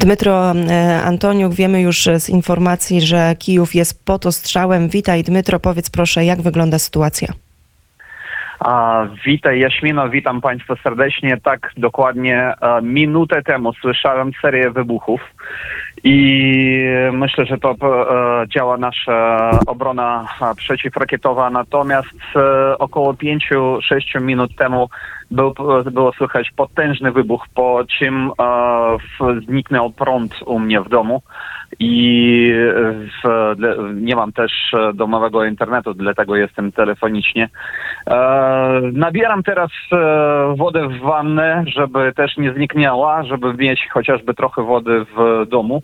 Dmytro e, Antoniuk, wiemy już z informacji, że Kijów jest pod ostrzałem. Witaj Dmytro, powiedz proszę, jak wygląda sytuacja? A, witaj Jaśmino, witam Państwa serdecznie. Tak, dokładnie e, minutę temu słyszałem serię wybuchów i myślę, że to e, działa nasza obrona przeciwrakietowa. Natomiast około 5-6 minut temu był, było słychać potężny wybuch, po czym e, w, zniknął prąd u mnie w domu i w, nie mam też e, domowego internetu, dlatego jestem telefonicznie. E, nabieram teraz e, wodę w wannę, żeby też nie zniknęła, żeby mieć chociażby trochę wody w domu.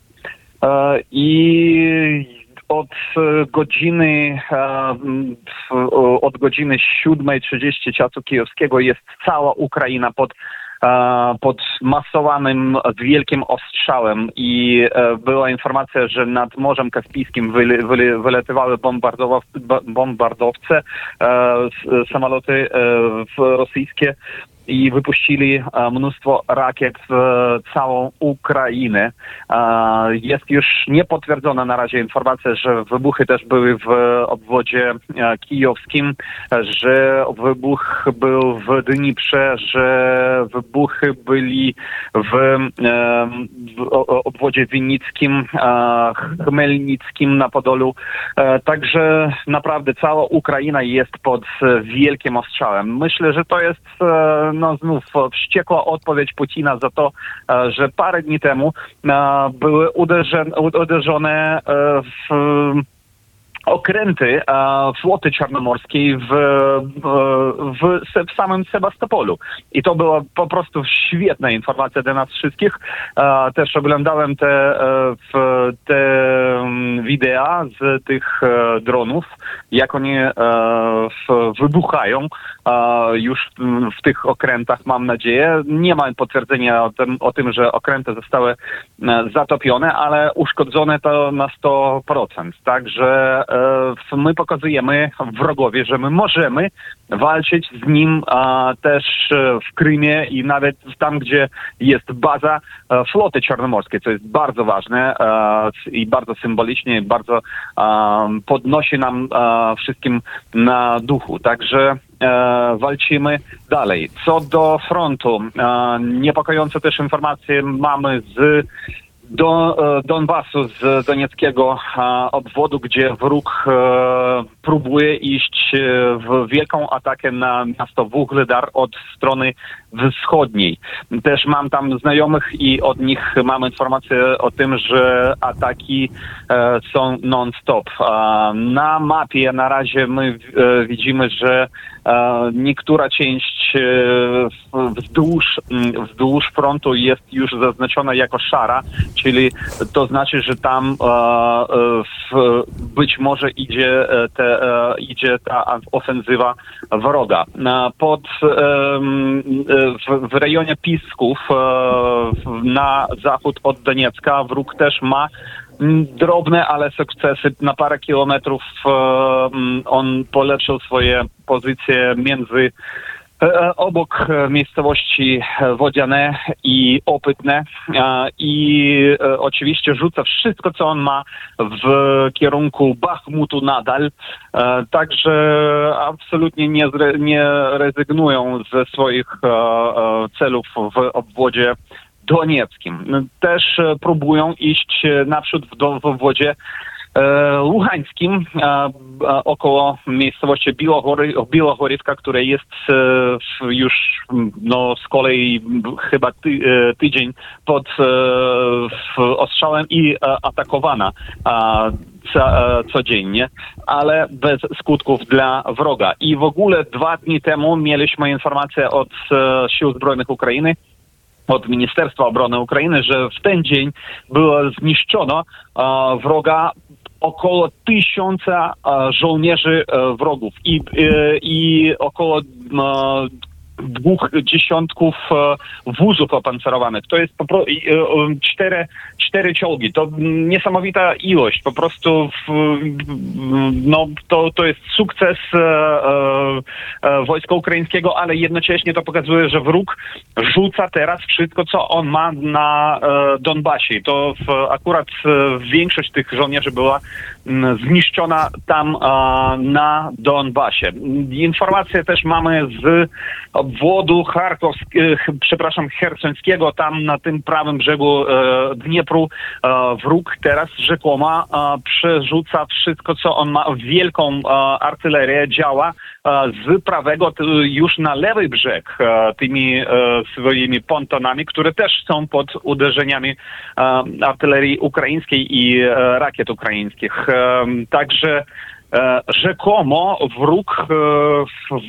E, I od e, godziny e, m, w- o- od godziny 7.30 czasu kijowskiego jest cała Ukraina pod pod masowanym wielkim ostrzałem. I e, była informacja, że nad Morzem Kaspijskim bombardowa, ba- bombardowce, e, samoloty rosyjskie i wypuścili e, mnóstwo rakiet w całą Ukrainę. E, Jest już niepotwierdzona na razie informacja, że wybuchy też były w obwodzie e, kijowskim, że wybuch był w Dniprze, że wybuchy byli w, obwodzie winnickim, chmelnickim na Podolu. Także naprawdę cała Ukraina jest pod wielkim ostrzałem. Myślę, że to jest no znów wściekła odpowiedź Putina za to, e, że parę dni temu e, były uderzone, uderzone w okręty e, floty czarnomorskiej w, w, w, samym Sebastopolu. I to była po prostu świetna informacja dla nas wszystkich. E, też oglądałem te, e, w, te mm, wideo z tych e, dronów, jak oni e, w, wybuchają już w, w tych okrętach, mam nadzieję. Nie ma potwierdzenia o tym, o tym że okręty zostały e, zatopione, ale uszkodzone to na 100%. Także my pokazujemy wrogowi, że my możemy walczyć z nim też e, w Krymie i nawet tam, gdzie jest baza e, floty czarnomorskiej, co jest bardzo ważne e, i bardzo symbolicznie, bardzo podnosi nam wszystkim na duchu. Także walczymy dalej. Co do frontu, niepokojące też informacje mamy z do e, Donbasu z Donieckiego obwodu, gdzie wróg e, próbuje iść e, w wielką atakę na miasto Wuhledar od strony wschodniej. Też mam tam znajomych i od nich mam informację o tym, że ataki e, są non-stop. Na mapie na razie my e, widzimy, że niektóra część wzdłuż, wzdłuż frontu jest już zaznaczona jako szara, czyli to znaczy, że tam być może idzie, te, idzie ta ofensywa wroga. E, Pod, e, w, rejonie Pisków e, na zachód od Doniecka wróg też ma drobne, ale sukcesy na parę kilometrów. e, On polepszył swoje pozycje między e, obok e, miejscowości e, Wodziane i Opytne e, i e, oczywiście rzuca wszystko, co on ma w kierunku Bachmutu nadal. E, Także absolutnie nie, nie rezygnują ze swoich e, e, celów w obwodzie Donieckim. Też e, próbują iść e, naprzód w, w obwodzie e, Luhańskim, e, około miejscowości Białogorywka, które jest e, już no, z kolei chyba ty, e, tydzień pod ostrzałem i atakowana codziennie, ale bez skutków dla wroga. I w ogóle dwa dni temu mieliśmy informację od Sił Zbrojnych Ukrainy, od Ministerstwa Obrony Ukrainy, że w ten dzień było zniszczono wroga około tysiąca e, żołnierzy e, wrogów. I, e, i około e, dwóch dziesiątków e, wózów opancerowanych. To jest po prostu cztery, cztery czołgi. To niesamowita ilość. Po prostu w, no, to, to jest sukces e, e, wojska ukraińskiego, ale jednocześnie to pokazuje, że wróg rzuca teraz wszystko, co on ma na e, Donbasie. To w, akurat e, większość tych żołnierzy była zniszczona tam e, na Donbasie. Informacje też mamy z obwodu charkowskiego, przepraszam, hersońskiego, tam na tym prawym brzegu e, Dniepru e, wróg teraz rzekomo e, przerzuca wszystko, co on ma, wielką artylerię działa z prawego już na lewy brzeg tymi swoimi pontonami, które też są pod uderzeniami artylerii ukraińskiej i rakiet ukraińskich. Także rzekomo wróg e,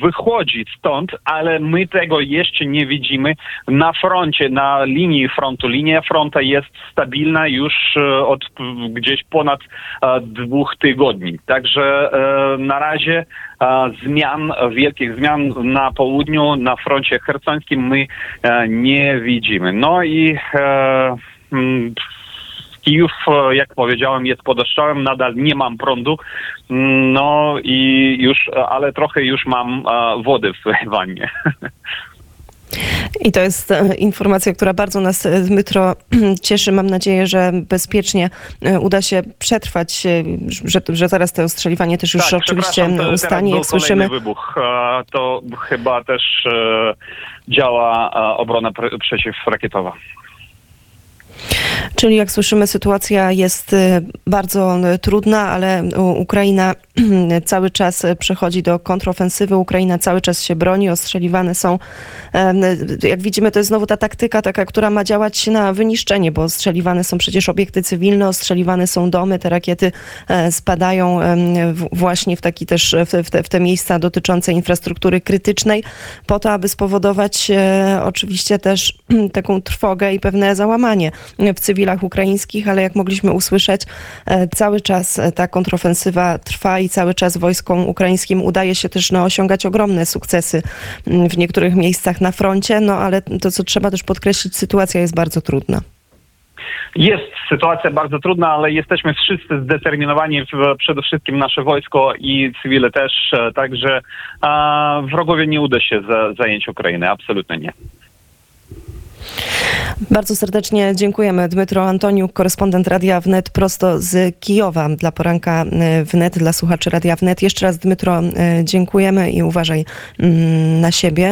wychodzi stąd, ale my tego jeszcze nie widzimy na froncie, na linii frontu. Linia fronta jest stabilna już e, od gdzieś ponad e, dwóch tygodni. Także e, na razie e, zmian, wielkich zmian na południu, na froncie hersońskim my e, nie widzimy. No i e, Kijów, e, jak powiedziałem, jest pod ostrzałem, nadal nie mam prądu, Mm, no i już, e, ale trochę już mam e, wody w wannie. I to jest informacja, która bardzo nas, Dmytro, cieszy. Mam nadzieję, że bezpiecznie uda się przetrwać, że, że zaraz to ostrzeliwanie też już oczywiście Tak, to ustanie. teraz Jak słyszymy, wybuch. To chyba też działa obrona pr- przeciwrakietowa. Czyli jak słyszymy, sytuacja jest y, bardzo y, trudna, ale U- Ukraina cały czas przechodzi do kontrofensywy. Ukraina cały czas się broni, ostrzeliwane są. Jak widzimy, to jest znowu ta taktyka taka, która ma działać na wyniszczenie, bo ostrzeliwane są przecież obiekty cywilne, ostrzeliwane są domy, te rakiety e, spadają właśnie w taki też w, te, w te miejsca dotyczące infrastruktury krytycznej, po to, aby spowodować e, oczywiście też taką trwogę i pewne załamanie w cywilach ukraińskich, ale jak mogliśmy usłyszeć, e, cały czas ta kontrofensywa trwa i cały czas wojskom ukraińskim udaje się też no, osiągać ogromne sukcesy m, w niektórych miejscach na froncie, no ale to, co trzeba też podkreślić, sytuacja jest bardzo trudna. Jest sytuacja bardzo trudna, ale jesteśmy wszyscy zdeterminowani, przede wszystkim nasze wojsko i cywile też, e, także wrogowie nie uda się za, zająć Ukrainy, absolutnie nie. Bardzo serdecznie dziękujemy. Dmytro Antoniuk, korespondent Radia Wnet prosto z Kijowa dla poranka e, Wnet, dla słuchaczy Radia Wnet. Jeszcze raz Dmytro e, dziękujemy i uważaj mm, na siebie.